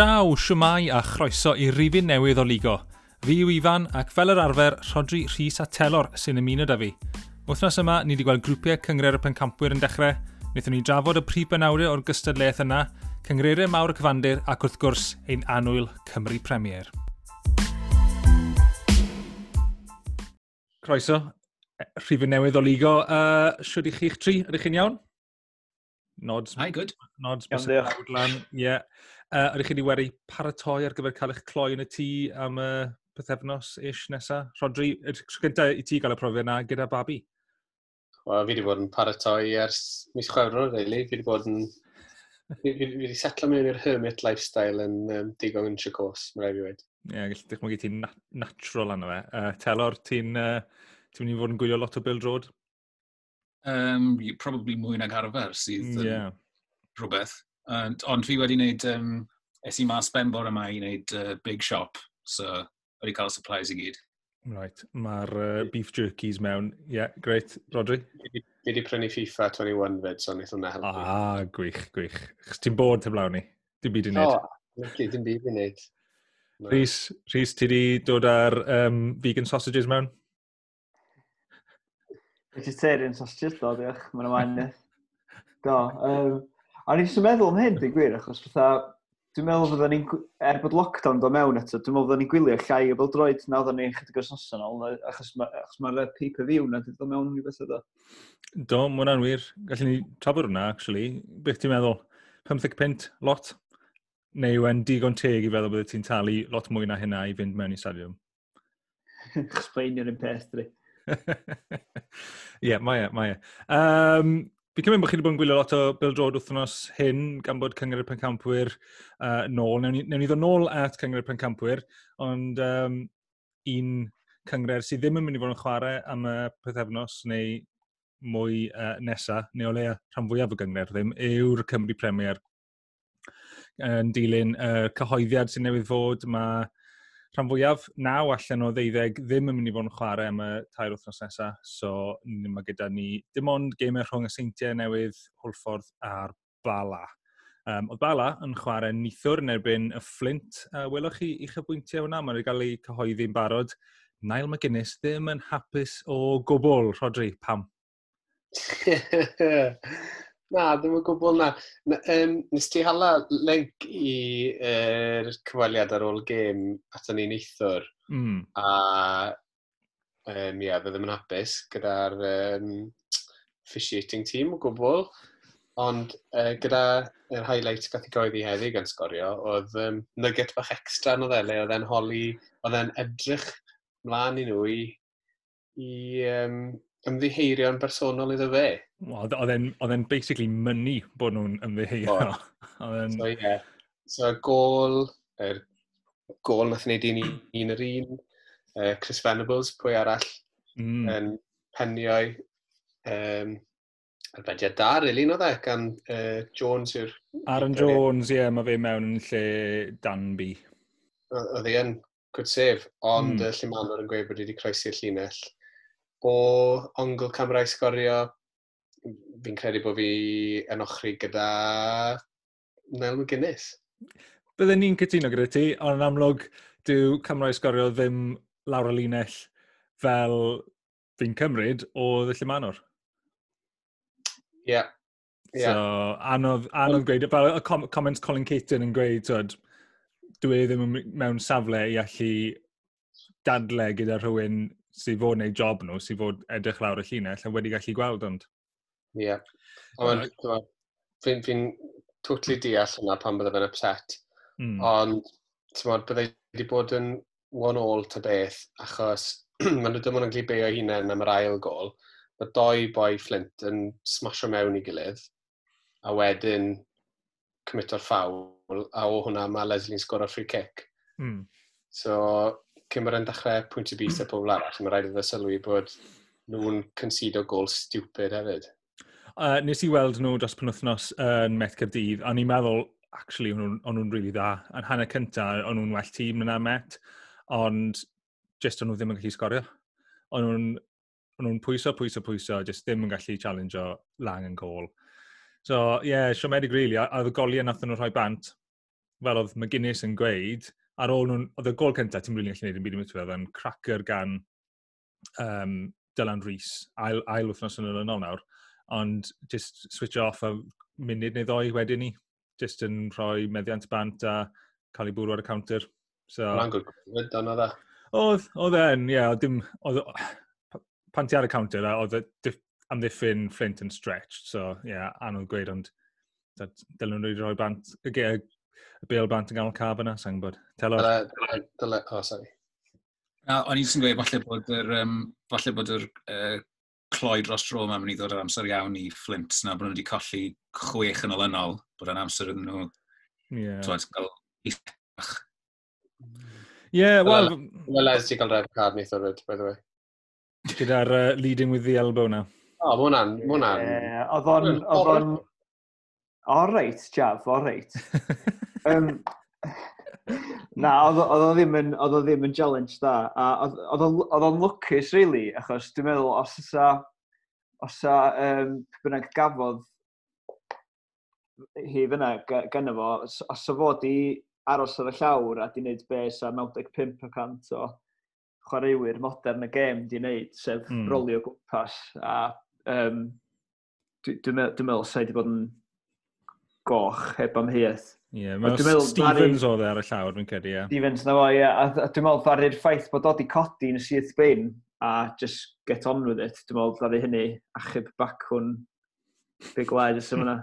Siaw, siwmai a chroeso i rifin newydd o Ligo. Fi yw Ifan ac fel yr arfer, Rodri Rhys a Telor sy'n ymuno da fi. Wythnos yma, ni wedi gweld grwpiau cyngreir y pencampwyr yn dechrau. Wnaethon ni drafod y prif benawdau o'r gystadleuaeth yna, cyngreiriau mawr y cyfandir ac wrth gwrs ein anwyl Cymru Premier. Croeso, e, rhifin newydd o Ligo. Uh, Siwyd i chi'ch tri, ydych chi'n iawn? Nods. Hi, good. Nods, Iawn, diolch. Ie. Yeah. Uh, ydych chi wedi wedi paratoi ar gyfer cael eich cloi yn y tŷ am y uh, pethefnos ish nesa? Rodri, ydych gyntaf i ti gael y profiad yna gyda babi? Wel, fi wedi bod yn paratoi ers mis chwefror, really. Fi wedi bod yn... fi wedi setlo mewn i'r hermit lifestyle yn um, digon yn Chicos, mae'n rhaid i wedi. Ie, yeah, gallu dychmygu ti'n nat natural anna fe. Uh, telor, ti'n uh, ti mynd i fod yn gwylio lot o Bill Road? Um, probably mwy nag arfer sydd mm, yeah. rhywbeth. Ond, ond fi wedi wneud, um, es i mas ben bore yma i wneud uh, Big Shop, so wedi cael supplies i gyd. Right, mae'r uh, beef jerkies mewn. Ie, yeah, great, Rodri? Fi wedi prynu FIFA 21 fed, so wnaeth hwnna helpu. Ah, gwych, gwych. Chos ti'n bod heblaw ni? Dim byd i wneud. O, no, dim byd i wneud. Rhys, Rhys, ti wedi dod ar um, vegan sausages mewn? Vegetarian sausages, do, diolch. Mae'n ymlaen. Do, um, A ni'n sy'n meddwl am hyn, dwi'n gwir, achos fatha, dwi'n meddwl fydda ni'n, er bod lockdown do mewn eto, dwi'n meddwl fydda ni'n gwylio llai o beldroed na oedden ni'n chydig o snosan ôl, achos mae'r ma pay-per-view na dwi'n dod mewn i beth ydo. Do, mae hwnna'n wir. Gallwn ni trafod hwnna, actually. Beth ti'n meddwl? 15 pint, lot? Neu yw'n digon teg i feddwl bydde ti'n talu lot mwy na hynna i fynd mewn i stadiwm? Chysbeinio'r un peth, dwi. Ie, mae e, mae e. Um, Fi'n cymryd bod chi wedi bod yn gwylio lot o bildrod wythnos hyn, gan bod Cyngor y Pencampwyr uh, nôl. Newn ni, newn ni ddod nôl at Cyngor y Pencampwyr, ond um, un cyngred sydd ddim yn mynd i fod yn chwarae am y pethefnos neu mwy uh, nesa, neu o leia rhan fwyaf o gyngred ddim, yw'r Cymru Premier yn dilyn y uh, cyhoeddiad sy'n newydd fod. Mae rhan fwyaf, naw allan o ddeuddeg ddim yn mynd i fod yn chwarae am y tair wythnos nesaf, so mae gyda ni dim ond gamer rhwng y seintiau newydd, Hwlffordd a'r Bala. Um, oedd Bala yn chwarae nithwr yn erbyn y Flint. Uh, welwch chi i'ch bwyntiau hwnna, mae'n cael ei cyhoeddi'n barod. Nail McGuinness ddim yn hapus o gwbl, Rodri, pam? Na, ddim yn gwbl na. na um, nes ti hala link i'r er cyfaliad ar ôl gêm at yn un eithwr. Mm. A um, ia, fe ddim yn hapus gyda'r um, officiating team o gwbl. Ond uh, gyda yr highlight gath i goeddi heddi gan sgorio, oedd um, nugget bach extra yn o ddele, oedd e'n holi, oedd e'n edrych mlaen i nhw i, i um, ymddiheirion bersonol iddo fe. Oedd e'n basically mynnu bod nhw'n ymddiheirio. then... so, yeah. so, gol, er, gol nath wneud un un yr un, uh, Chris Venables, pwy arall, mm. yn penio'i um, arbediad da, really, no dde, gan uh, Jones yw'r... Aaron Jones, ie, yeah, mae fe mewn yn lle Danby. Oedd hi yn good save, ond mm. y Llimanwr yn gweud bod wedi croesi'r llinell o ongl camerau sgorio, fi'n credu bod fi yn ochri gyda Nel McGuinness. Byddwn ni'n cytuno gyda ti, ond yn amlwg dyw camerau sgorio ddim lawr y linell fel fi'n cymryd o ddillu manwr. Ie. Yeah. Yeah. So, anodd, anodd gweud, fel y comments Colin Caton yn gweud, twyd, dwi e ddim mewn safle i allu dadle gyda rhywun sydd fod wneud job nhw, sydd fod edrych lawr y llinell, a wedi gallu gweld ond. Ie. Yeah. Ond Fi'n fi totally deall yna pan bydde fe'n upset. Mm. Ond, ti'n modd, bydde wedi bod yn one-all ta beth, achos maen nhw ddim yn glu beio hunain am yr ail gol. Mae doi boi Flint yn smasho mewn i gilydd, a wedyn cymryd o'r ffawl, a o hwnna mae Leslie'n sgor o free kick. Mm. So, cyn bod yn dechrau pwynt i bus a pobl arall, mae'n rhaid iddo sylwi bod nhw'n consido gol stupid hefyd. Uh, nes i weld nhw dros penwthnos yn uh, Met Cardydd, a ni'n meddwl, actually, o'n nhw'n really dda. Yn hanner cyntaf, o'n nhw'n well tîm yna Met, ond just o'n nhw ddim yn gallu sgorio. O'n nhw'n nhw pwyso, pwyso, pwyso, just ddim yn gallu challenge o lang yn gol. So, ie, yeah, siomedig really, a oedd y goliau nath nhw rhoi bant, fel oedd McGuinness yn gweud, ar ôl nhw'n, oedd y gol cyntaf, ti'n rili'n gallu gwneud yn byd i mitwyr, oedd yn cracker gan um, Dylan Rhys, ail, ail wythnos yn yr ynol nawr, ond just switch off a munud neu ddoi wedyn ni, just yn rhoi meddiant bant a cael ei bwrw ar y counter. So, Mae'n gwrdd gwrdd ond oedd e? Oedd, oedd e'n, ie, yeah, dim, oedd, pan ti ar y counter, oedd amddiffyn Flint yn stretched, so ie, yeah, anodd gweud, ond dylwn nhw wedi rhoi bant, y y bil bant yn ganol caf yna, sa'n gwybod. Telo. Dyle, dyle, oh, sorry. Na, o'n i'n sy'n gweud, falle bod yr, um, falle bod yr uh, cloed dros dro yma'n mynd i ddod ar amser iawn i Flint, na bod nhw wedi colli chwech yn olynol, bod yn amser iddyn nhw, yeah. twad, gael eithaf. Yeah, wel... Wel, ais ti gael red card neith o'r by the way. Gyda'r uh, leading with the elbow na. O, oh, mae hwnna'n... Oedd o'n... O reit, Jaf, o reit. um, na, oedd o ddim yn, oedd o ddim yn challenge da. A oedd o'n lwcus, really, achos dwi'n meddwl, os ysa, os ysa, um, bynnag gafodd hi fyna gan efo, os o fod i aros ar y llawr a di wneud bes a 95% o chwaraewyr modern y gêm di wneud, sef mm. rolio gwmpas. A um, dwi'n dwi, dwi meddwl, dwi meddwl sa'i di bod yn goch heb amheuaeth. Ie, yeah, mae Stevens oedd e ar y llawr, fi'n credu, ie. Stevens na fo, ie. A a dwi'n meddwl ddaru'r ffaith bod oedd i codi yn y syth bin a just get on with it. Dwi'n meddwl ddaru hynny achub bac hwn Big led, ys yma.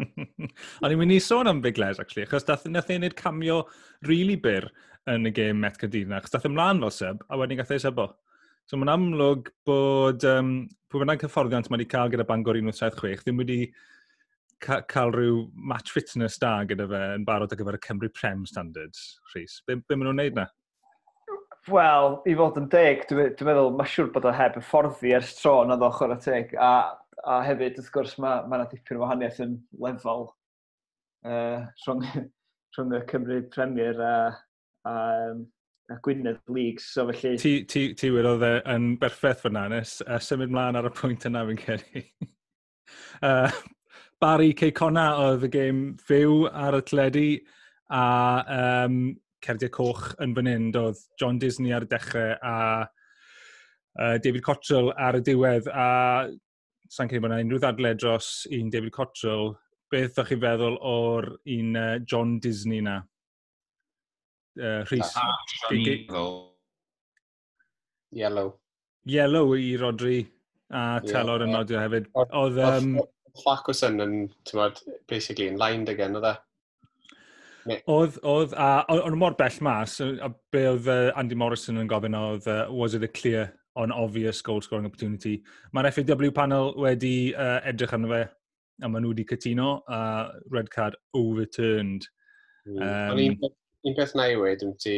Ond i'n mynd i sôn am Big led, actually, achos dath nath ei wneud camio really byr yn y gêm Met Cadina, achos dath ymlaen fel sub, a wedyn gath ei sebo. So mae'n amlwg bod um, pwy bynnag cyfforddiant mae wedi cael gyda Bangor 176 ddim wedi ca cael rhyw match fitness da gyda fe yn barod ar gyfer y Cymru Prem Standards, Rhys? Be, be maen nhw'n neud na? Wel, i fod yn deg, dwi'n dwi meddwl mae siŵr bod o heb y fforddi ers tro yn ddo ochr y teg. A, a hefyd, wrth gwrs, mae yna ma dipyn o wahaniaeth yn lefel uh, rhwng, rhwng y Cymru Premier a, a a Gwynedd Leagues, so felly... Ti, ti, ti wyrodd e yn berffaith fyna, nes a symud mlaen ar y pwynt yna fi'n ceri. uh, Barry Ceicona oedd y gêm fyw ar y tledu a um, cerdiau coch yn fan hyn, doedd John Disney ar y dechrau a uh, David Cottrell ar y diwedd a sa'n credu bod yna unrhyw ddadle dros un David Cottrell, beth ddech chi feddwl o'r un uh, John Disney na? Uh, Rhys. Yellow. Yellow i Rodri a Telor yeah, yn nodio hefyd. Oedd... Um, Farquharson yn, tymod, basically yn lined again, oedd e? Oedd, oedd, a o'n mor bell mas, a be oedd uh, Andy Morrison yn gofyn oedd, uh, was it a clear on obvious goal scoring opportunity? Mae'r FAW panel wedi uh, edrych arno fe, a maen nhw wedi cytuno, a uh, red card overturned. Mm. Um, un, un peth na i wedi, ym ti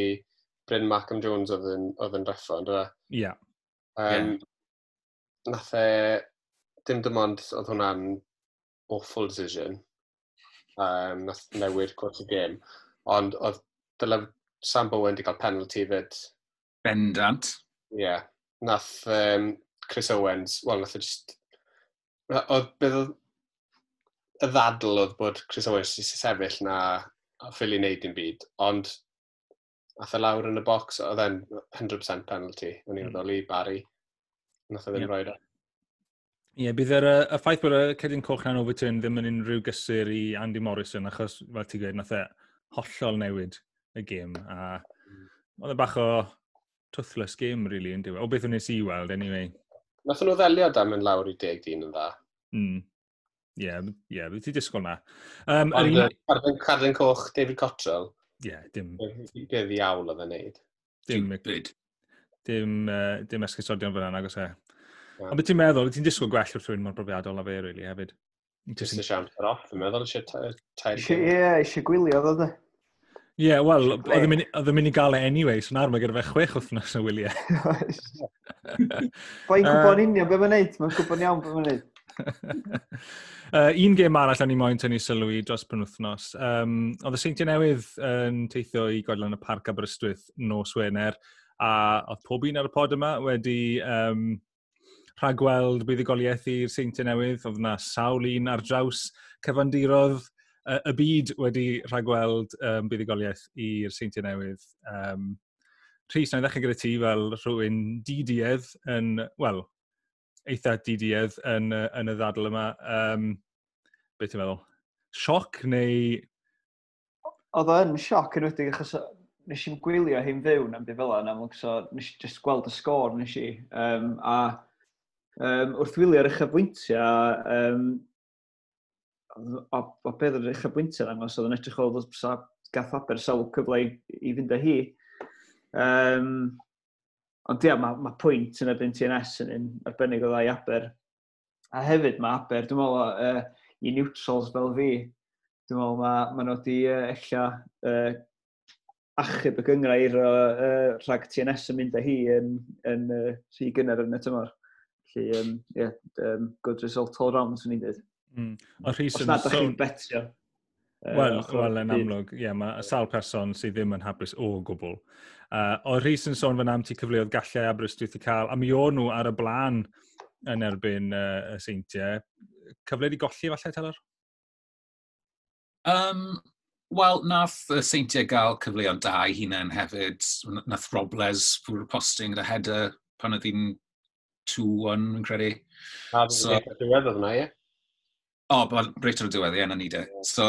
Bryn Malcolm Jones oedd yn, oedd yn reffo, ynddo fe? Ie. Yeah. Um, yeah. Nath e, dim dim ond oedd hwnna'n awful decision. Um, nath newid cwrs y gêm. Ond oedd dyle Sam Bowen wedi cael penalty fyd. Bendant. Ie. Yeah. Nath um, Chris Owens, wel, nath e just... Oedd bydd y ddadl oedd bod Chris Owens wedi sefyll na a ffili wneud dim byd, ond nath e lawr yn y bocs, oedd e'n 100% penalty, o'n i'n mm. i Barry, nath o ddim yep. roed o. E. Ie, yeah, bydd yr, y ffaith bod y Cedyn Coch na'n overturn ddim yn unrhyw gysur i Andy Morrison, achos, fel ti'n gweud, nath e hollol newid y gêm, a mm. oedd e bach o toothless game, really, yn diwedd. O beth o'n nes i weld, anyway. Nath nhw ddelio da mynd lawr i deg dyn yn dda. Mm. Ie, yeah, yeah, bydd ti disgwyl na. Um, Ond un... Cardyn, Coch, David Cottrell. Ie, yeah, dim... Bydd iawl oedd e'n neud. Dim... Dim, uh, dim esgusodion fyna, nag nagos e. Ond beth ti'n meddwl, ti'n disgwyl gwell wrth rhywun mor brofiadol na fe, really, hefyd? Just y siarad ar off, dwi'n meddwl, eisiau tair. Ie, eisiau gwylio, dod dde. Ie, wel, oedd yn mynd i gael e anyway, so nawr mae gyda fe chwech wythnos o wyliau. Mae'n gwybod union beth mae'n neud, mae'n gwybod iawn beth mae'n neud. uh, un gêm arall o'n i moyn tynnu sylw i dros penwthnos. Um, oedd y Seintiau Newydd yn teithio i godlan y Parc Aberystwyth nos Wener, a oedd pob un ar y pod yma wedi um, rhagweld buddigoliaeth i'r seintiau newydd, oedd yna sawl un ar draws cyfandirodd y byd wedi rhagweld um, buddigoliaeth i'r seintiau newydd. Um, Rhys, na i ddechrau gyda ti fel rhywun didiedd yn, wel, eitha didiedd yn, yn y ddadl yma. Um, be ti'n meddwl? Sioc neu... Oedd o'n sioc yn wedi, achos nes i'n gwylio hi'n fyw na'n byd fel yna, so nes i just gweld y sgôr nes i. Um, a um, wrth wylio'r uchafbwyntiau, um, o, o beth oedd yr uchafbwyntiau ddangos, oedd yn edrych o gath Aber sawl cyfle i, i fynd â hi. Um, ond ia, mae ma pwynt yn erbyn TNS yn un arbennig o ddau Aber. A hefyd mae Aber, dwi'n meddwl, uh, i neutrals fel fi, dwi'n meddwl mae ma nhw wedi uh, ella uh, achub y gyngrair o uh, rhag TNS yn mynd â hi yn, yn uh, rhy gynnar yn y tymor. Felly, um, yeah, um, good result all round, swn i'n dweud. Mm. O rheswm... Os nad ydych chi'n betio. Wel, uh, wel yn amlwg, ie, yeah, mae sawl person sydd ddim yn hapus o gwbl. Uh, o Rhys yn sôn fan am ti cyfleoedd gallau Aberystwyth i cael, a mi o'n nhw ar y blaen yn erbyn uh, y seintiau. Cyfle wedi golli e falle, Telor? Um, Wel, nath y seintiau gael cyfleoedd da i hunain hefyd. Nath Robles fwrw posting gyda header pan oedd hi'n 2-1, yn credu. A so, diwedd oedd ie? O, reit o'r y diwedd, ie, na ni de. So,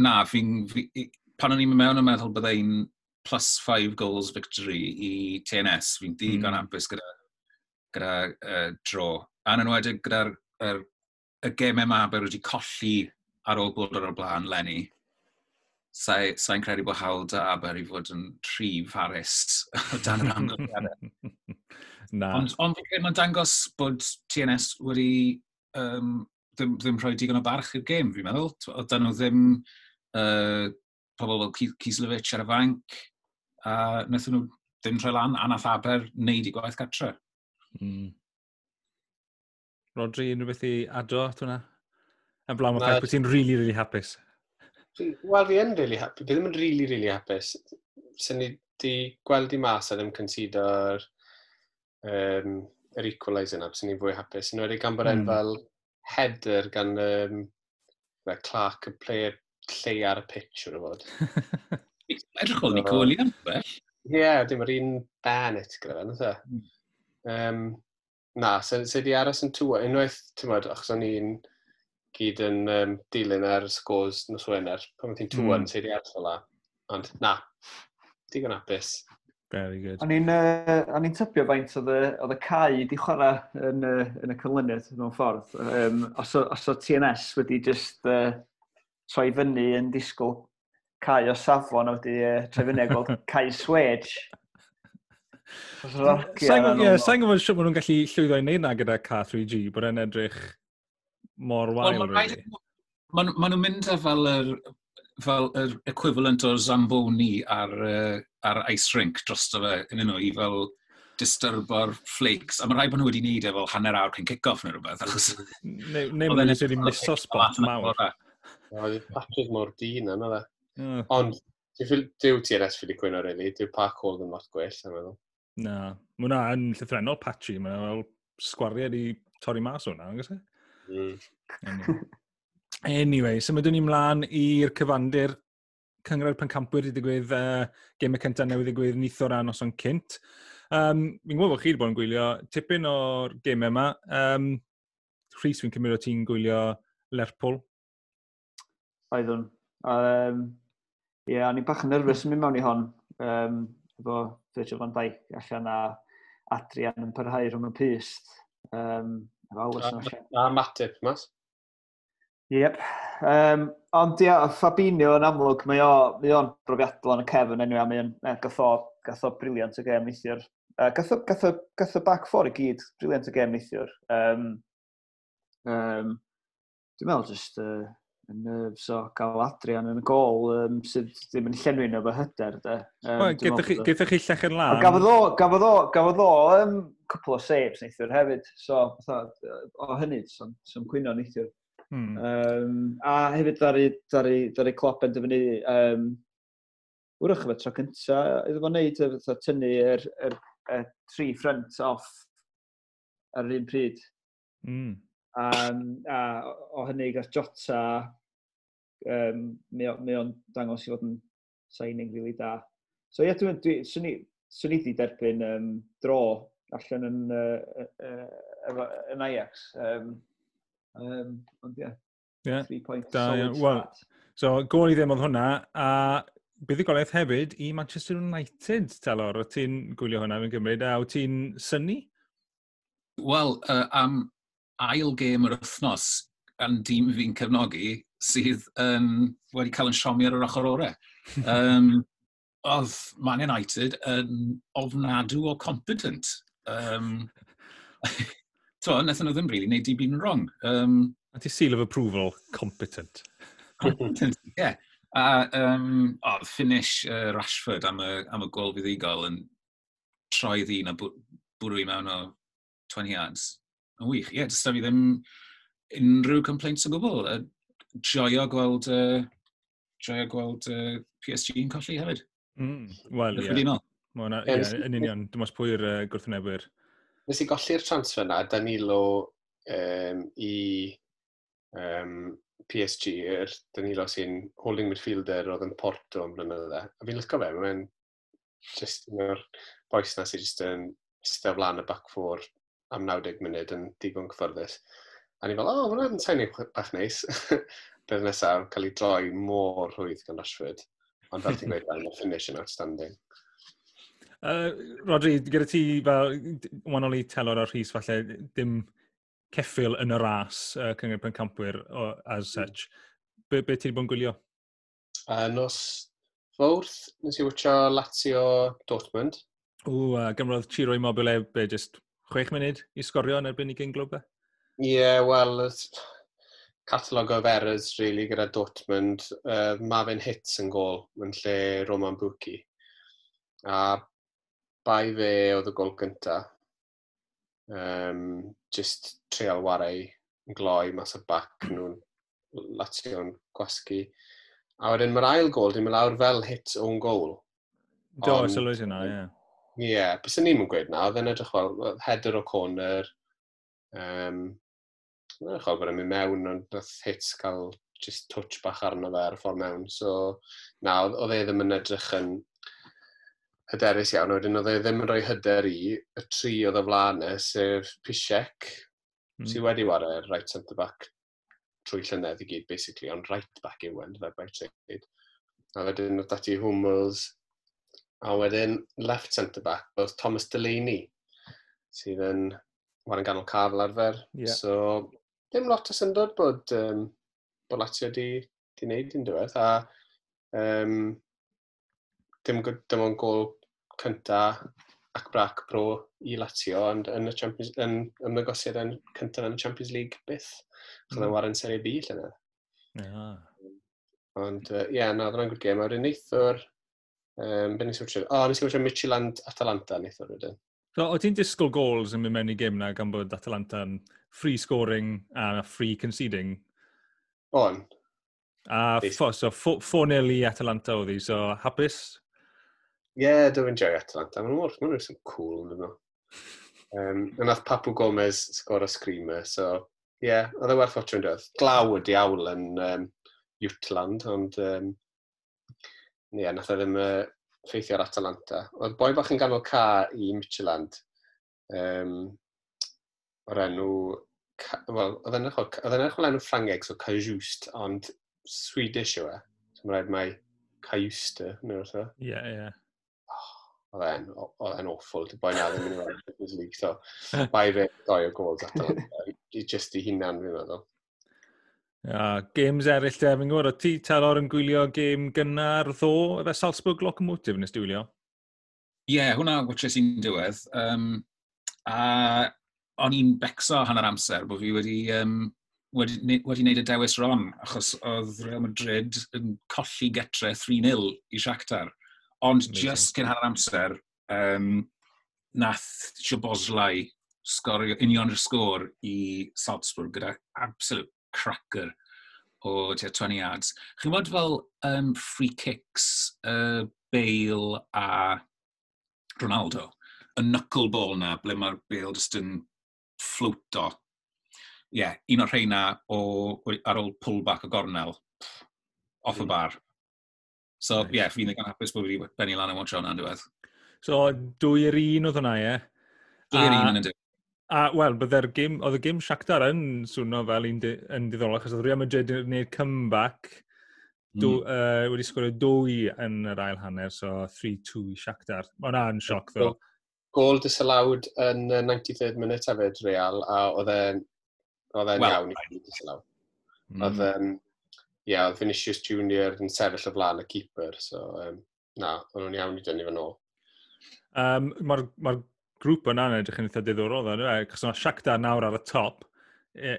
na, fi'n... Fi, pan o'n i'n mewn yn meddwl byddai'n plus 5 goals victory i TNS, fi'n hmm. digon mm. apus gyda, gyda uh, dro. A yn enwedig gyda'r er, y gemau yma ber wedi colli ar ôl bod ar y blaen Lenny. sa'n sa credu bod hawl da Aber i fod yn tri harus o dan yr amgylchiadau. Na. Ond, on, fi'n credu mae'n dangos bod TNS wedi um, ddim, ddim rhoi digon o barch i'r gêm, fi'n meddwl. Oedden nhw ddim uh, pobl fel Kislevich ar y fanc, a wnaethon nhw ddim rhoi lan a nath Aber wneud i gwaith gatra. Mm. Rodri, unrhyw beth i ado at hwnna? Yn blawn o peth, bod ti'n really, really hapus. Wel, fi yn really hapus. Fi ddim yn really, really hapus. Swn ni di gweld i mas a ddim consider um, yr equaliser yna, sy'n ni'n fwy hapus. Yn wedi gan bod mm. fel header gan um, fe, Clark, y player lle ar y pitch o'r fod. Edrych o'n ôl Nico am bell. Ie, yeah, dim yr un Bennett gyda fe, nid mm. um, Na, se, se di aros yn tŵa. Unwaith, ti'n modd, achos o'n i'n gyd yn um, dilyn ar sgôs nos Wener, pan ti'n tŵan, mm. se di aros o la. Ond na, digon apus. Very good. O'n i'n uh, tybio faint oedd y cae di chwarae yn, uh, yn y cyflynydd mewn ffordd. Um, os, o, os o TNS wedi just uh, troi fyny yn disgwyl cae o safon a wedi uh, troi fyny a gweld cae swedge. Sa'n gwybod siwr nhw'n gallu llwyddo i wneud na gyda K3G, bod e'n edrych mor wael. Well, Maen ma nhw'n mynd â fel yr fel yr equivalent o'r Zamboni ar, uh, ar ice rink dros fe, yn nhw, i fel disturbo'r flakes, a mae rhaid bod nhw wedi wneud e fel hanner awr cyn kick-off neu rhywbeth. Neu mwyn sydd wedi miso spot mawr. Oedd Patrick mor dyn yna fe. Ond, dyw TRS fi wedi cwyno, really. Dyw parkour yn lot gwell, yn meddwl. Na, mae hwnna yn llythrenol patchy. Mae fel sgwariad i torri mas o'na, yn gysau. Mm. Anyway, symudwn so ni mlaen i'r cyfandir cyngred pencampwyr i ddigwydd uh, gemau cyntaf newydd ddigwydd nith o ran os o'n cynt. Um, fi'n gwybod bod chi wedi bod yn gwylio tipyn o'r gemau yma. Um, Rhys, fi'n cymryd o ti'n gwylio Lerpwl. Oeddwn. Um, Ie, yeah, o'n i'n bach yn nerfus yn mynd mewn i hon. Um, efo Virgil van Dijk allan a Adrian yn parhau rhwng y pist. Um, efo awys a, a, a Matip, mas? Yep. Um, ond ia, Fabinho yn amlwg, mae o'n brofiadol yn y cefn enw, a mae o'n gatho, gatho briliant y gem neithiwr. Uh, gatho, gatho, gatho back four i gyd, briliant y gem neithiwr. Um, um, dwi'n meddwl just uh, yn nerves o gael Adrian yn y gol um, sydd ddim yn llenwi'n efo hyder. Um, well, Gaethoch chi llech yn lan. Gafodd o, gafodd o, gafodd o, um, cwpl o saves neithiwr hefyd. So, o hynny, sy'n cwyno neithiwr. Hmm. Um, a hefyd ddari, ddari, ddari clop yn dyfynu um, wrach efo tro cynta, iddo fo wneud efo tynnu yr, yr, yr, tri ffrant off ar yr un pryd. Mm. Um, a o hynny gath Jota, um, mae o'n dangos i fod yn signing really da. So ie, yeah, dwi'n dwi, swn i, swn i wedi derbyn um, dro allan yn, uh, uh, uh, yn Ajax. Um, Um, ond ie, yeah. yeah. points. Da, yeah. well, so, gol i ddim oedd hwnna, a buddigolaeth hefyd i Manchester United, Talor. O ti'n gwylio hwnna fi'n gymryd, a o ti'n syni? Wel, uh, am ail gêm yr wythnos, yn dîm fi'n cefnogi, sydd um, wedi cael yn siomi ar yr ochr orau. Um, oedd Man United yn ofnadw o competent. Um, to, nethon nhw ddim really wneud i byd yn wrong. Um, a ti seal of approval, competent. Competent, ie. yeah. A um, oh, finish uh, Rashford am y, am y gol fuddigol yn troi ddyn a bwrw i mewn o 20 yards. Yn wych, ie, yeah, dysta fi ddim unrhyw complaints o gwbl. Uh, joio gweld, uh, joio gweld uh, PSG yn colli hefyd. Mm, Wel, ie. Yeah. Mae yeah, yn union, dim os pwy'r uh, gwrthynebwyr nes i golli'r transfer na, Danilo um, i um, PSG, yr Danilo sy'n holding midfielder oedd yn Porto yn blynydde. A fi'n lyco fe, mae'n just un o'r boes na sy'n just yn eistedd flan y back four am 90 munud yn digon cyfforddus. A ni fel, o, oh, hwnna'n sain bach neis. Bydd nesaf cael ei droi mor rhwydd gan Rashford. Ond fel ti'n gweud, mae'n finish yn outstanding. Uh, Rodri, gyda ti fel wanol i telor o'r rhys falle, dim ceffil yn y ras uh, cyngor pencampwyr o, as hmm. such. Be, be ti'n bod yn gwylio? Uh, nos fawrth, nes i wytio Lazio Dortmund. O, uh, gymrodd Ciro i mobile be, just chwech munud i sgorio yn erbyn i gyn glwb e? Ie, yeah, wel, catalog o errors, really, gyda Dortmund. Uh, Mae fe'n hits yn gol yn lle Roman Buki. A bai fe oedd y gol gynta. Um, just treol warau yn gloi mas y bac hmm. nhw'n latio'n gwasgu. A wedyn mae'r ail gol, dim yn lawr fel hit o'n gol. Do, Ond, sylwys yna, ie. Yeah. Ie, yeah, bys ni'n mynd gweud na, oedd yn edrych fel header o corner. Um, Dwi'n chwil bod yn mynd mewn, ond dath hits cael just touch bach arno fe ar y ffordd mewn. So, na, oedd e ddim yn edrych yn hyderus iawn, wedyn oedd e ddim yn rhoi hyder i y tri oedd y flaen e, sef Pisiec, mm. sydd wedi wario right centre back trwy llynedd i gyd, basically, ond right back yw e, yn, fe by trade. A wedyn oedd dati Hummels, a wedyn left centre back oedd Thomas Delaney, sydd yn wario ganol cafl arfer. Yeah. So, dim lot o syndod bod, um, bod Lazio di, di wneud yn diwedd, a um, dim, dim ond gol cyntaf ac brac pro i Lazio, ond yn y, Champions, yn, ymwygosiad yn cyntaf yn y Champions League byth. Mm. Oedd yn Serie B lle na. Yeah. Ond, ie, uh, yeah, na, oedd yna'n good game. A wedyn neithwr, um, beth nes i wytio? O, oh, nes i wytio Micheland Atalanta neithwr wedyn. So, o ti'n disgwyl goals yn mynd mewn i gym na gan bod Atalanta yn free scoring a free conceding? On. A, fo, so, 4-0 i Atalanta oedd hi, so hapus? Ie, yeah, dwi'n enjoy Atalanta. Maen mor, mae'n nhw some cool yn nhw. Um, a nath Papu Gomez sgor o screamer, so Ie, yeah, oedd e werth watch yn dweud. Glaw ydi awl yn um, Jutland, ond um, Ie, yeah, nath e ddim uh, ffeithio ar Atalanta. Oedd boi bach yn ganol ca i Mitchelland. Um, o'r enw... Wel, oedd e'n echol enw Ffrangeg, so Cajust, ond Swedish yw e. So mae'n rhaid mai Cajuster, neu wrth o. Ie, yeah, ie. Yeah oedd e'n awful, dy boi na ddim yn ymwneud Champions League, so bai fe doi o gols ato, just i hunan fi'n meddwl. Ja, games eraill, te, fi'n gwybod, o ti Talor yn gwylio gêm gynnar ddo, efe Salzburg Locomotive nes diwylio? Ie, yeah, hwnna watches i'n diwedd. Um, a o'n i'n becso hanner amser bod fi wedi, um, wedi, wedi wneud y dewis ron, achos oedd Real Madrid yn colli getre 3-0 i Shakhtar. Ond Amazing. just gynnar amser, um, nath Siobozlai sgorio union yr sgôr i Salzburg gyda absolute cracker o tua 20 yards. Chi'n bod fel um, free kicks, uh, Bale a Ronaldo, y knuckleball na, ble mae'r Bale just yn fflwto. Ie, yeah, un o'r rheina o, ar ôl pullback o gornel, off y hmm. bar. So, ie, nice. yeah, fi'n ddigon hapus bod fi wedi benni lan yn watch hwnna'n diwedd. So, dwy i'r un oedd hwnna, ie? Dwy i'r un yn diwedd. A, wel, byddai'r gym, oedd y gym Shakhtar yn swnio fel un di, yn diddorol, achos oedd Real Madrid yn gwneud comeback do, mm. uh, wedi sgorio dwy yn yr ail hanner, so 3-2 i Shakhtar. Mae hwnna yn sioc, ddo. Gol disallowed yn 93rd minute hefyd, Real, a oedd e'n well, iawn i gyd disallowed. Mm. Oedd, um, ie, oedd Vinicius Junior yn sefyll o flaen y keeper, so um, na, o'n nhw'n iawn i dynnu fan ôl. Um, Mae'r ma grŵp yna yn edrych yn eitha diddorol, dda, e? achos mae Shakhtar nawr ar y top, e,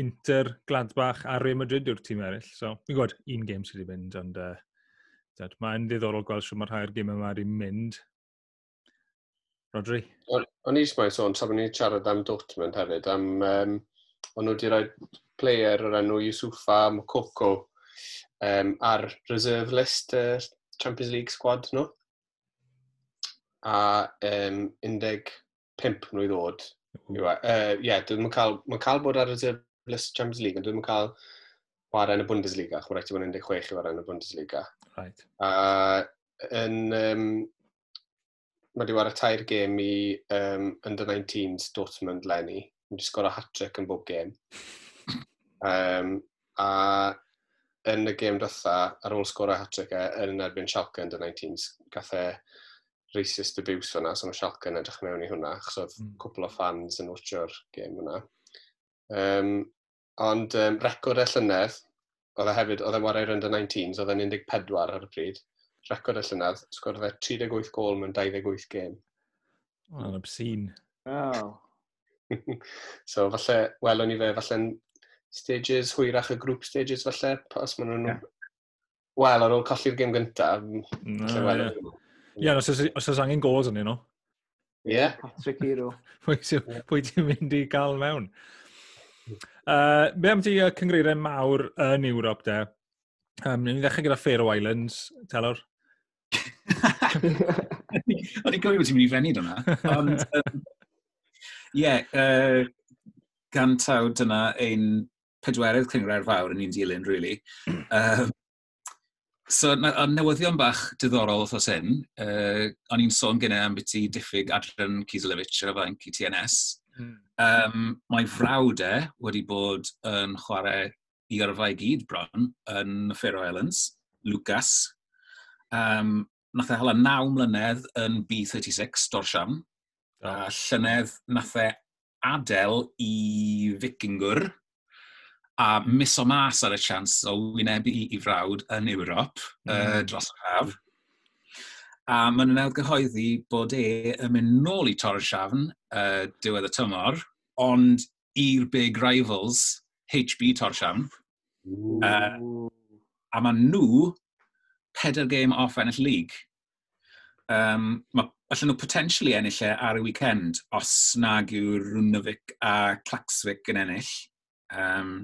Inter, Gladbach a Real Madrid yw'r tîm eraill. So, fi'n gwybod, un game sydd wedi mynd, ond uh, mae'n ddiddorol gweld sy'n mae'r rhai'r game yma wedi mynd. Rodri? O'n i ddim sôn, tra bod ni'n siarad am Dortmund hefyd, am, um, o'n nhw wedi rhoi player o'r enw Yusufa Mokoko um, ar reserve list uh, Champions League squad nhw. A um, 15 nhw i ddod. Ie, uh, yeah, dwi'n cael, cael bod ar reserve list Champions League, ond dwi'n cael chwarae yn y Bundesliga, chwarae rhaid bod yn 16 i chwarae yn y Bundesliga. Right. A yn, um, mae di wara tair gêm i um, Under-19s Dortmund Lenny. Mae di sgor a hat-trick yn bob gêm. Um, a yn y gêm dwetha, ar ôl sgora hat-trick e, yn erbyn Schalke yn 19, gath e racist abuse fyna, so mae Schalke yn edrych mewn i hwnna, achos oedd mm. cwpl o fans yn watcho'r gêm hwnna. Um, ond um, record e llynedd, oedd e hefyd, oedd e wario'r under 19s, oedd e'n 14 ar y pryd, Record e llynedd, sgwrdd e 38 gol mewn 28 gêm. Mae'n obscene. Oh. so falle, welwn ni fe, falle'n stages hwyrach y grŵp stages falle, os maen nhw'n... Yeah. Wel, ar ôl colli'r gêm gyntaf, no, yeah. yeah, os os oes angen gols yn un nhw. Ie. Patrick Hero. Pwy ti'n mynd i gael mewn? Uh, be am ti uh, cyngreiriau mawr yn Ewrop, de? Um, ni'n ddechrau gyda Faroe Islands, telwr. O'n i'n gofio bod ti'n mynd i fenni dyna. Ond, um, ie, yeah, uh, gan taw dyna ein pedwerydd cyngre'r fawr yn un dilyn, really. Mm. Um, so, a newyddion bach diddorol wrthos hyn, uh, o'n i'n sôn gyda am beth i diffyg Adrian Kizlevich ar y fainc i TNS. Mm. Um, mae frawd e wedi bod yn chwarae i yrfa i gyd bron yn Faroe Islands, Lucas. Um, nath e hala naw mlynedd yn B36, Dorsham. Oh. A llynedd nath e adael i Vikingwr, a mis o mas ar y chans o wynebu i, i frawd yn Ewrop mm. uh, dros y haf. A maen nhw'n gyhoeddi bod e yn mynd nôl i Torres Siafn uh, diwedd y tymor, ond i'r big rivals, HB Torres Siafn. Uh, a maen nhw pedair game off ennill league. Um, mae allan nhw potentially ennill e ar y weekend os nag yw Rwnovic a Claxvic yn ennill. Um,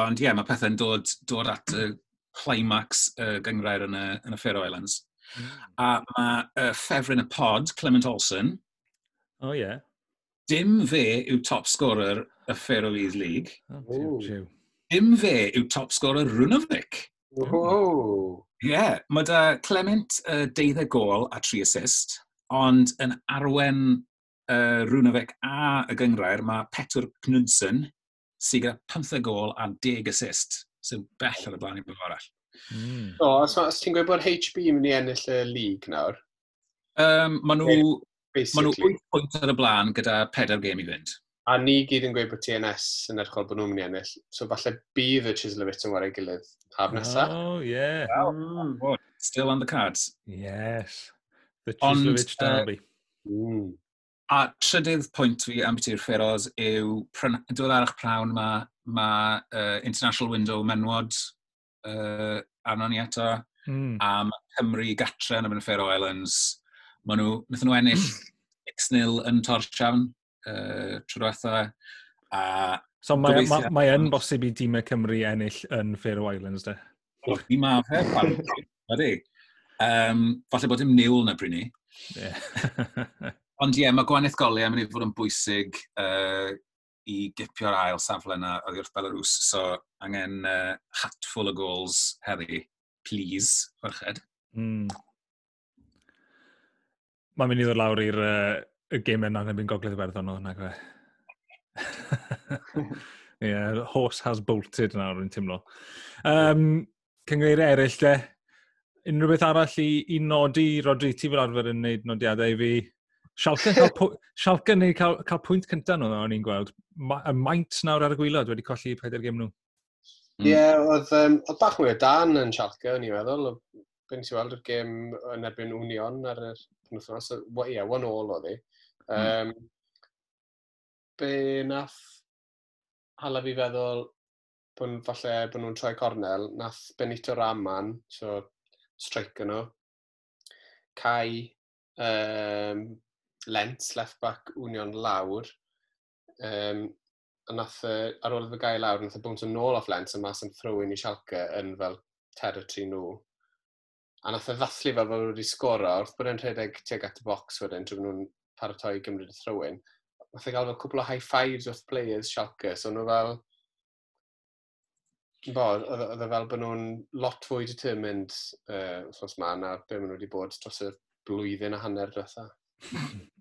Ond ie, yeah, mae pethau'n dod, dod at y climax y gyngrair yn y, yn y Faroe Islands. Mm. A mae uh, ffefryn y pod, Clement Olsen. O oh, ie. Yeah. Dim fe yw top scorer y Faroese League. Oh, tiw, tiw. Dim fe yw top scorer Runovic. Oh. Ie, yeah, mae da Clement uh, deuddeg gol a tri assist, ond yn arwen uh, Runovic a y gyngrair mae Petr Knudsen sydd gyda 15 gol a 10 assist, sy'n bell ar y blaen i bod arall. Mm. O, os, os ti'n gweud bod HB yn mynd i ennill y lig nawr? Um, maen nhw, ma nhw 8 pwynt ar y blaen gyda 4 gêm i fynd. A ni gyd yn gweud bod TNS yn edrych bod nhw'n mynd i ennill. So falle bydd y Chislevit yn wario gilydd haf nesaf. Oh, yeah. Well, mm. Still on the cards. Yes. The Chislevit uh, derby. Uh, mm. A trydydd pwynt fi am beth beti'r Feroz yw dod ar eich prawn mae ma, uh, International Window menwod uh, arno ni eto. Mm. A mae Cymru gatre yn y Faroe Islands. Mae nhw, wnaethon nhw ennill hmm. 6-0 yn Torsiawn uh, trwy diwetha. A so mae, ma, mae yn bosib i dîmau Cymru ennill yn Faroe Islands, de? Wel, ni ma fe, ydy. Um, falle bod dim niwl na bryd ni. Yeah. Ond ie, yeah, mae gwanaeth golau yn mynd i fod yn bwysig uh, i gipio'r ail safle yna oddi wrth Belarus. So angen uh, hatful o goals heddi. Please, chwrched. Mm. Mae'n mynd i ddod lawr i'r uh, gym yna yn byn gogledd y berthon o'n agwe. yeah, horse has bolted nawr yn tymlo. Um, Cyngreir eraill de, unrhyw beth arall i, i nodi, Rodri, ti fel arfer yn gwneud nodiadau i fi, Sialca cael, Schalke neu cael, cael pwynt cyntaf nhw, o'n i'n gweld. Ma, y maint nawr ar y gwylod wedi colli 4 gym nhw. Ie, hmm. yeah, oedd, um, oedd bach mwy o dan yn Sialca, o'n i'n meddwl. Byn ti'n weld y gym yn erbyn Union ar y penwthnos. Ie, yeah, one all oedd hi. Um, mm. Be nath hala fi feddwl bod falle bod nhw'n troi cornel, nath Benito Raman, so strike nhw, Kai, um, Lent, left back, union lawr. Um, a nath, uh, ar ôl iddo gael lawr, nath y bwnt yn ôl off Lent a mas yn throwing i Schalke yn fel territory nhw. A nath y ddathlu fel fel wedi sgoro, wrth bod e'n rhedeg tuag at y box wedyn, drwy nhw'n paratoi gymryd y throwing. Nath e gael fel cwbl o high fives wrth players Schalke, so nhw fel... Bo, oedd e fel bod nhw'n lot fwy determined uh, wrth ma na be maen nhw wedi bod dros y blwyddyn a hanner diwetha.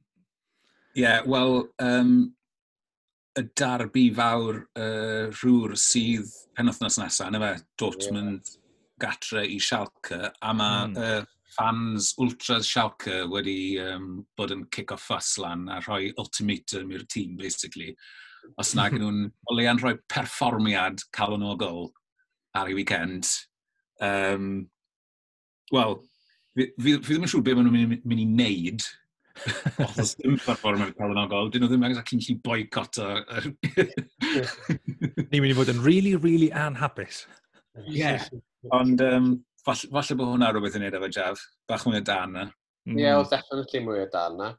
yeah, wel, um, y darbu fawr uh, rhwr sydd penwthnos nesaf, yna fe, Dortmund yeah. gatre i Schalke, a mae mm. uh, fans ultras Schalke wedi um, bod yn kick-off fuss lan a rhoi ultimatum i'r tîm, basically. Os nag nhw'n olean rhoi perfformiad calon o gol ar ei weekend. Um, Wel, fi, fi, fi, ddim yn siŵr beth maen nhw'n mynd i wneud, Os dim performer calonogol, dyn nhw ddim exactly'n gallu boicot o... Ni'n mynd i fod yn really, really anhapus. Ie, yeah. ond um, falle, falle bod hwnna rhywbeth yn neud efo Jaf, bach mwy o dan na. Ie, yeah, oedd definitely mwy o dan na.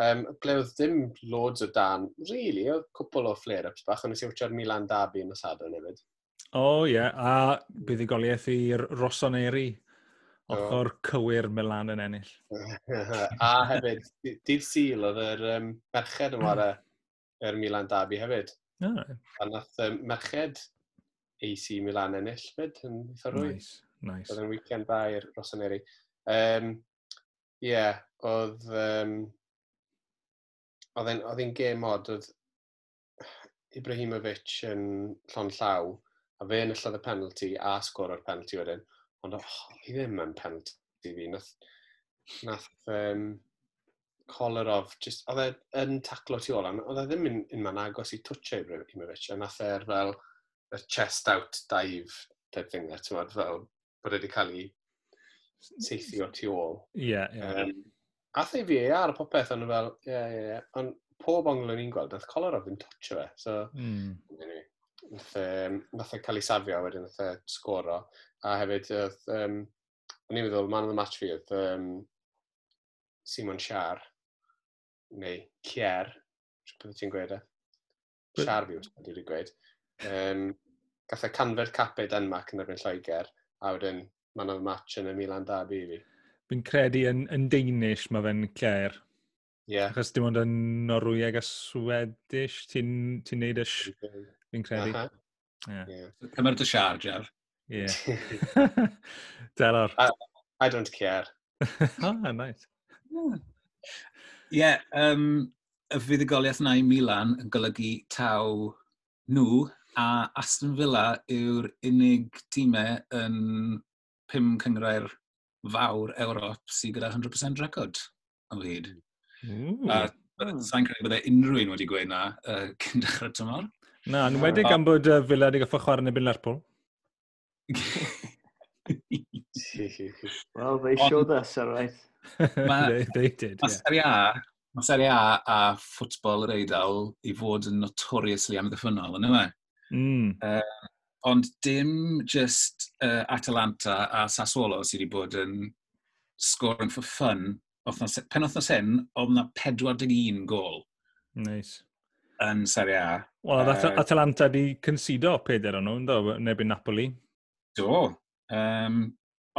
Um, ble oedd ddim loads o dan, really, oedd cwpl o flare-ups bach, ond nes i wytio'r Milan Dabi yn y sadwn hefyd. O, oh, ie, yeah. a buddugoliaeth i'r Rossoneri ochr oh. cywir Milan yn ennill. a hefyd, dydd syl oedd yr um, merched yn wara yr Milan Dabi hefyd. Oh. A nath um, merched AC Milan ennill fyd yn eitha rwy. Nice, nice. Oedd yn weekend da i'r Rosaneri. Um, yeah, oedd... Um, oedd e'n gêm od, oedd Ibrahimovic yn llon llaw, a fe yn y y penalty a sgor o'r penalty wedyn. Ond oh, hi ddim yn penalty fi. Nath, nath um, Kolarov, just, oedd e yn taclo tu ôl, oedd e ddim yn, yn man agos i twtio Ibrahimovic, a nath e'r fel, y chest out dive type thing there, ti'n fel, bod wedi cael ei seithio tu ôl. Ie, yeah, ie. Yeah. Um, a ei fi e ar y popeth, ond fel, ie, yeah, ie, yeah, ie. Ond pob ongl o'n i'n gweld, nath Kolarov ddim twtio fe, so, mm. anyway, nath, um, nath e cael ei safio wedyn, nath e sgoro. A hefyd, oedd, um, o'n i'n meddwl, man of the match fi oedd um, Simon Siar, neu Cier, beth ti'n gweud e? Siar fi, wedi wedi gweud. Um, Gath e canfer capau Denmark yn erbyn Lloegr, a wedyn man of the match yn y Milan Dabi i fi. Fi'n credu yn, yn Danish mae fe'n Cier. Ie. Yeah. Achos dim ond yn Norwyeg a Swedish, ti'n ti neud y fi'n credu. Uh -huh. Yeah. Yeah. Cymryd y siar, Jeff. Yeah. Delor. I, I don't care. ah, nice. Ie, yeah, um, y fuddugoliaeth na i Milan yn golygu taw nhw, a Aston Villa yw'r unig tîmau yn pum cyngrair fawr Ewrop sydd gyda 100% record am fyd. Mm. A hmm. sa'n credu byddai e unrhyw un wedi gweud na uh, cyn dechrau tymor. Na, yn wedi gan bod uh, Villa wedi goffa chwarae yn y Lerpwl well, they showed us, all right. Ma, they, they did, yeah. Serie A, ma Serie A a ffwtbol yr Eidal i fod yn notoriously amddiffynol, yn yma. Mm. Uh, ond dim just uh, Atalanta a Sassuolo sydd wedi bod yn scoring for fun. Othnos, pen othnos hyn, oedd yna 41 gol. Nice. Yn Serie A. Wel, uh, Atalanta wedi consido peder o'n nhw, neb yn Napoli. Do. Um,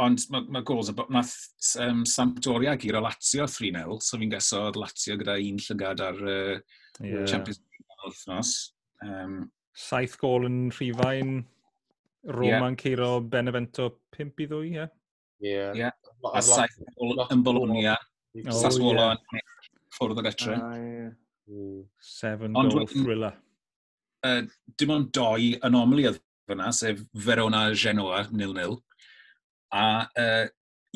ond mae ma gols, nath um, Sampdoria gyr o Lazio 3-0, so fi'n gysod Lazio gyda un llygad ar uh, yeah. Champions League wythnos. Um, Saith gol yn rhifain, Roma'n yeah. ceiro Benevento 5 i ddwy, ie? Yeah. Yeah. yeah. A saith gol yn Bologna, oh, Sassuolo yeah. ffwrdd o getre. Ah, yeah. Seven Ond goal thriller. Uh, dim ond doi anomali oedd fyna, sef Verona Genoa 0-0. A uh,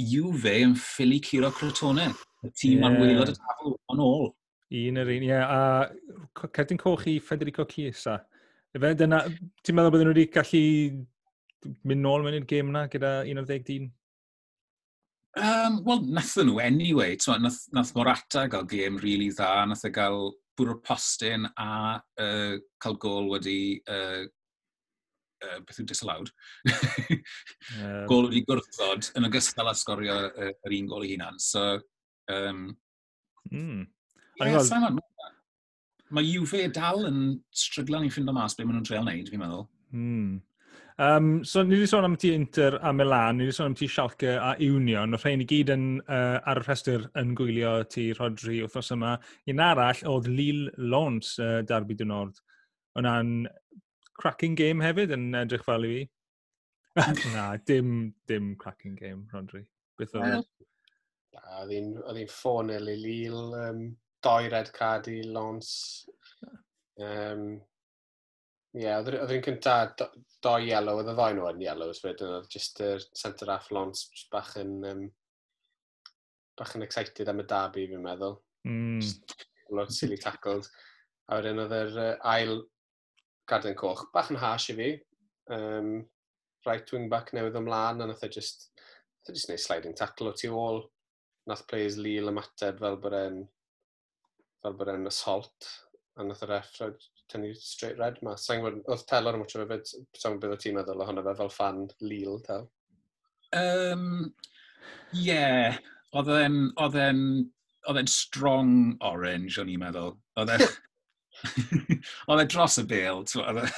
Juve yn ffili curo Crotone, y tîm yeah. arwylod y tafl yn ôl. Un yr un, ie. Yeah. A cerdyn coch i Federico Chiesa. Efe, dyna, ti'n meddwl bod nhw wedi gallu mynd nôl mewn i'r gêm yna gyda 11 dyn? Um, Wel, nathon nhw anyway. Twa, nath, nath Morata gael gêm rili really dda, nath e gael bwrw postyn a uh, cael gol wedi uh, uh, beth yw disallowed, um, gol wedi gwrthod yn ogystal â sgorio uh, yr un gol ei hunan. So, um, mm. yeah, gweld... Simon, mae Juve dal yn stryglan i ffindo mas be maen nhw'n treol wneud, fi'n meddwl. Mm. Um, so, ni wedi sôn am ti Inter a Milan, ni wedi sôn am ti Schalke a Union. Oedd rhain i gyd yn, uh, ar y rhestr yn gwylio ti Rodri wrthnos yma. Un arall oedd Lille Lons uh, Darby dyn nord. Yna'n cracking game hefyd yn edrych fel i fi. Na, dim, dim cracking game, Rodri. Beth oedd? E? Oedd hi'n ffôn i Lille, um, doi red card i Lons. Um, Ie, yeah, oedd hi'n cynta doi yellow, oedd y ddoi nhw yn yellow, wedyn oedd just y centre half Lons bach yn, um, bach yn excited am y dabi, fi'n meddwl. Mm. Just, lot silly tackled. A wedyn oedd yr uh, ail Garden Coch. Bach yn hash i fi. Um, right wing back newydd ymlaen, a nath e just, nath e just neud sliding tackle o tu ôl. Nath players Lille ymateb fel bod e'n fel bod e'n assault, a nath y ref tynnu straight red ma. Sa'n gwybod, oedd telor yn mwtio fe fyd, sa'n gwybod beth ti'n meddwl ohono fe fel fan Lille, tel? Um, yeah, oedd e'n, oedd e'n, oedd e'n strong orange, o'n i'n meddwl. Oedd e'n, Oedd e dros y bel. Oedd e,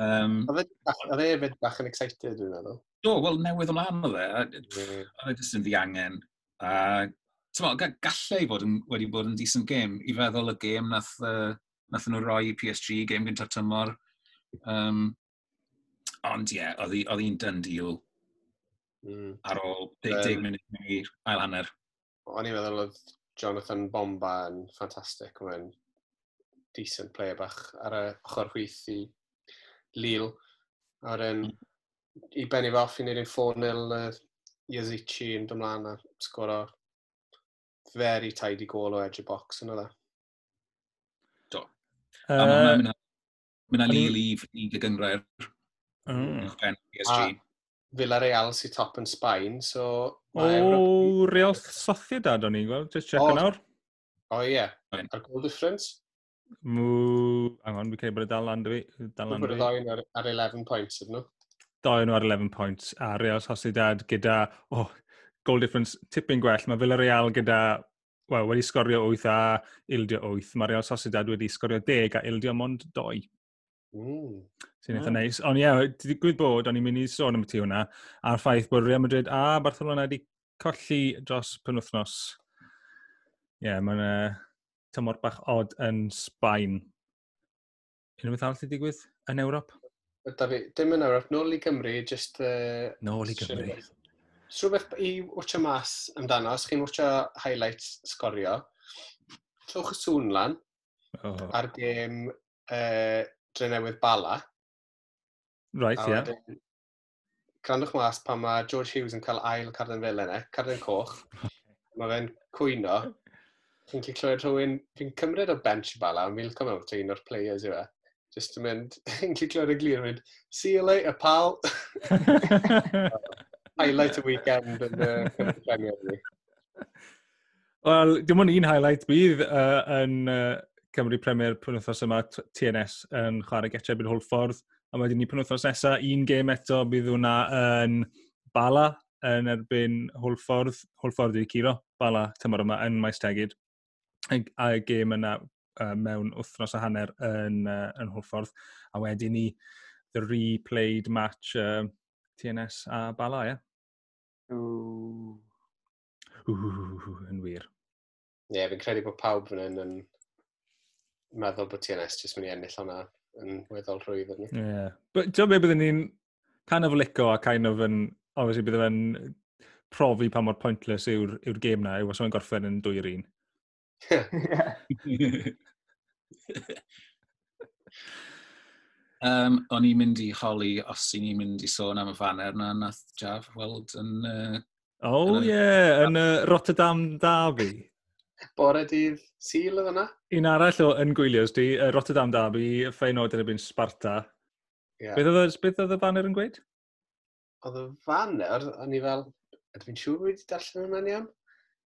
e, e fyd bach yn excited, dwi'n meddwl. Do, wel, newydd ymlaen oedd e. Oedd e jyst yn ddiangen. A, gallai fod yn, wedi bod yn decent game. I feddwl y game nath, uh, nath nhw roi PSG, game gyntaf tymor. Um, ond ie, yeah, oedd hi'n dyn deal mm. ar ôl 10 um, munud i ail hanner. O'n i'n meddwl oedd Jonathan Bomba yn ffantastig. Mae'n decent player bach ar y ochr chwith i Lille. A wedyn, i benni fe off i wneud un 4-0 uh, Iazici yn dymlaen a sgoro very tidy goal o edge y box yn oedd e. Do. Uh, a mae'n mynd Lille i gyngrair. Mm. PSG. Villarreal sy'n top yn Sbaen, so... O, Europa... Real Sociedad o'n i'n gweld, just check nawr. O, ie. yeah. Ar goal difference? Mw... Angon, fi credu bod y dal lan fi. Dal land dwi. Dwi'n ar, ar 11 points, ydyn nhw? Doi nhw ar 11 points, a Real Sociedad gyda... O, oh, goal difference tipyn gwell. Mae Villarreal gyda... Wel, wedi sgorio 8 a ildio 8. Mae Real Sociedad wedi sgorio 10 a ildio mond 2. Mm. Sy'n eitha neis. Ond ie, yeah, digwydd bod, o'n i'n mynd i sôn am y ti hwnna, a'r ffaith bod Real Madrid a Barcelona wedi colli dros penwthnos. Ie, yeah, mae'n uh, tymor bach od yn Sbaen. Unrhyw beth arall wedi digwydd yn Ewrop? Da fi, dim yn Ewrop, nôl i Gymru, just... Uh, nôl i Gymru. Rhywbeth i watcha mas amdano, os chi'n watcha highlights sgorio, trowch y sŵn lan oh. ar gêm uh, Drenewydd Bala. Right, ie. Yeah. Grandwch mas pan mae George Hughes yn cael ail carden Fel yna, carden coch. mae fe'n cwyno. Chi'n cael clywed rhywun, fi'n cymryd o bench Bala, ond fi'n come out un o'r players yw e. Just yn mynd, fi'n cael clywed y glir yn mynd, see you later, pal. Highlight y weekend yn y Premier League. Wel, dim ond un highlight bydd uh, yn uh, Cymru Premier penwthos yma TNS yn chwarae getreb yn Hwlffordd. A wedyn ni penwthos nesaf, un gêm eto bydd hwnna yn Bala yn erbyn Hwlffordd. Hwlffordd i Ciro, Bala tymor yma yn Maes Tegid. A y gêm yna uh, mewn wythnos a hanner yn, uh, yn Hwlffordd. A wedyn ni the replayed match uh, TNS a Bala, ie? Yeah? Ww. Ooh, yn wir. Ie, yeah, fi'n credu bod pawb fan hyn yn meddwl bod TNS jyst mynd i ennill hwnna yn weddol rhwydd yn ni. Yeah. But ti'n meddwl byddwn ni'n kind of lico a kind of yn, obviously byddwn ni'n profi pa mor pointless yw'r yw, gêm na, yw os o'n gorffen yn dwy'r un. um, o'n i'n mynd i holi os i'n i'n mynd i sôn am y faner na nath Jaf weld yn... Uh, oh, ie, yeah, yn uh, Rotterdam Derby bore dydd syl oedd yna. Un arall o yn gwylio di, uh, Rotterdam Derby, ffeinod yn y byn Sparta. Yeah. Beth, oedd, y banner yn gweud? Oedd y banner, o'n i fel, ydw i'n siŵr wedi darllen yn iawn?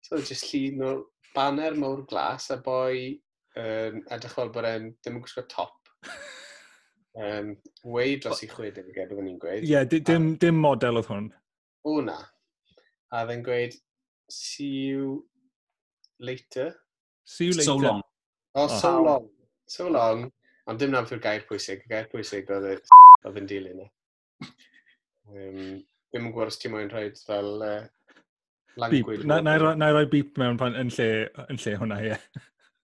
So, jyst llun o'r banner mawr glas a boi um, edrych fel bod e'n ddim yn gwisgo top. um, wei dros i chwyd yn gyd, byddwn i'n gweud. Ie, yeah, dim, dim model oedd hwn. O na. A dde'n gweud, see you later. See you later. So long. Oh, oh. so long. So long. Ond dim na'n ffyr gair pwysig. Gair pwysig oedd oedd yn dilyn e. Um, ddim yn gwrs ti'n mwyn rhoi fel e, uh, langwyd. Na, na, na roi beep mewn pan, yn, lle, yn lle hwnna, ie. Yeah.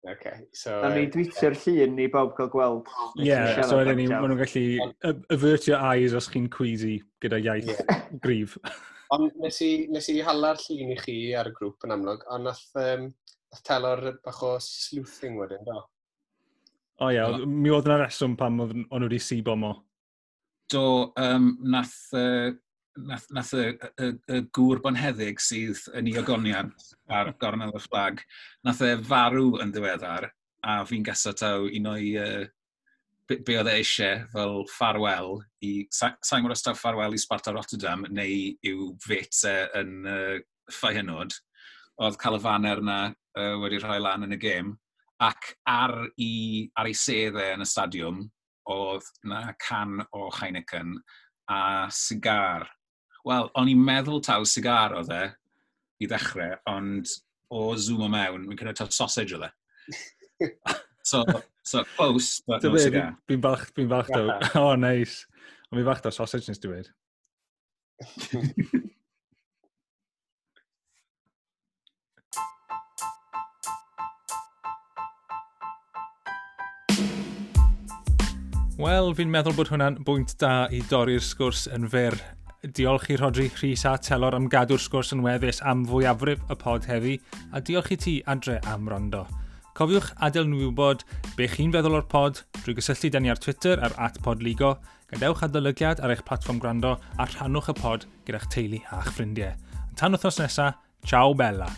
Okay, so... A ni e, dwitio'r llun i bob cael gweld. Ie, yeah, so edrych ni, maen nhw'n gallu avert your eyes os chi'n queasy gyda iaith yeah. grif. Ond nes i, nes i hala'r llun i chi ar y grŵp yn amlwg, ond nath, um, nath telor bach o sleuthing wedyn, do? O ie, yeah, mi oedd yna reswm pam oedd nhw wedi sibo mo. Do, um, nath, uh, nath, nath y, y, y gŵr bonheddig sydd yn ei ogoniad ar gornel y fflag, nath e farw yn ddiweddar, a fi'n gasa taw un o'i uh, be, be oedd e eisiau fel ffarwel i... Sa'n gwybod os ta ffarwel i Sparta Rotterdam neu yw fet e yn uh, ffai oedd cael y faner yna uh, wedi rhoi lan yn y gêm, ac ar ei, ar ei seddau e yn y stadiwm oedd na can o Heineken a sigar. Wel, o'n i'n meddwl taw sigar oedd e i ddechrau, ond o zoom o mewn, mi'n cynnig taw sausage oedd e. So, so close, but no cigar. Fi'n falch, fi'n falch daw. O, oh, neis. Ond fi'n falch daw sausage nes diwedd. Wel, fi'n meddwl bod hwnna'n bwynt da i dorri'r sgwrs yn fyr. Diolch i Rodri Rhys a Telor am gadw'r sgwrs yn weddus am fwyafrif y pod heddi, a diolch i ti, Andre, am rondo. Cofiwch adael nhw wybod be chi'n feddwl o'r pod drwy gysylltu dyn ni ar Twitter ar atpodligo, gadewch adolygiad ar eich platform gwrando a rhannwch y pod gyda'ch teulu a'ch ffrindiau. Tan wythnos nesaf, ciao bella!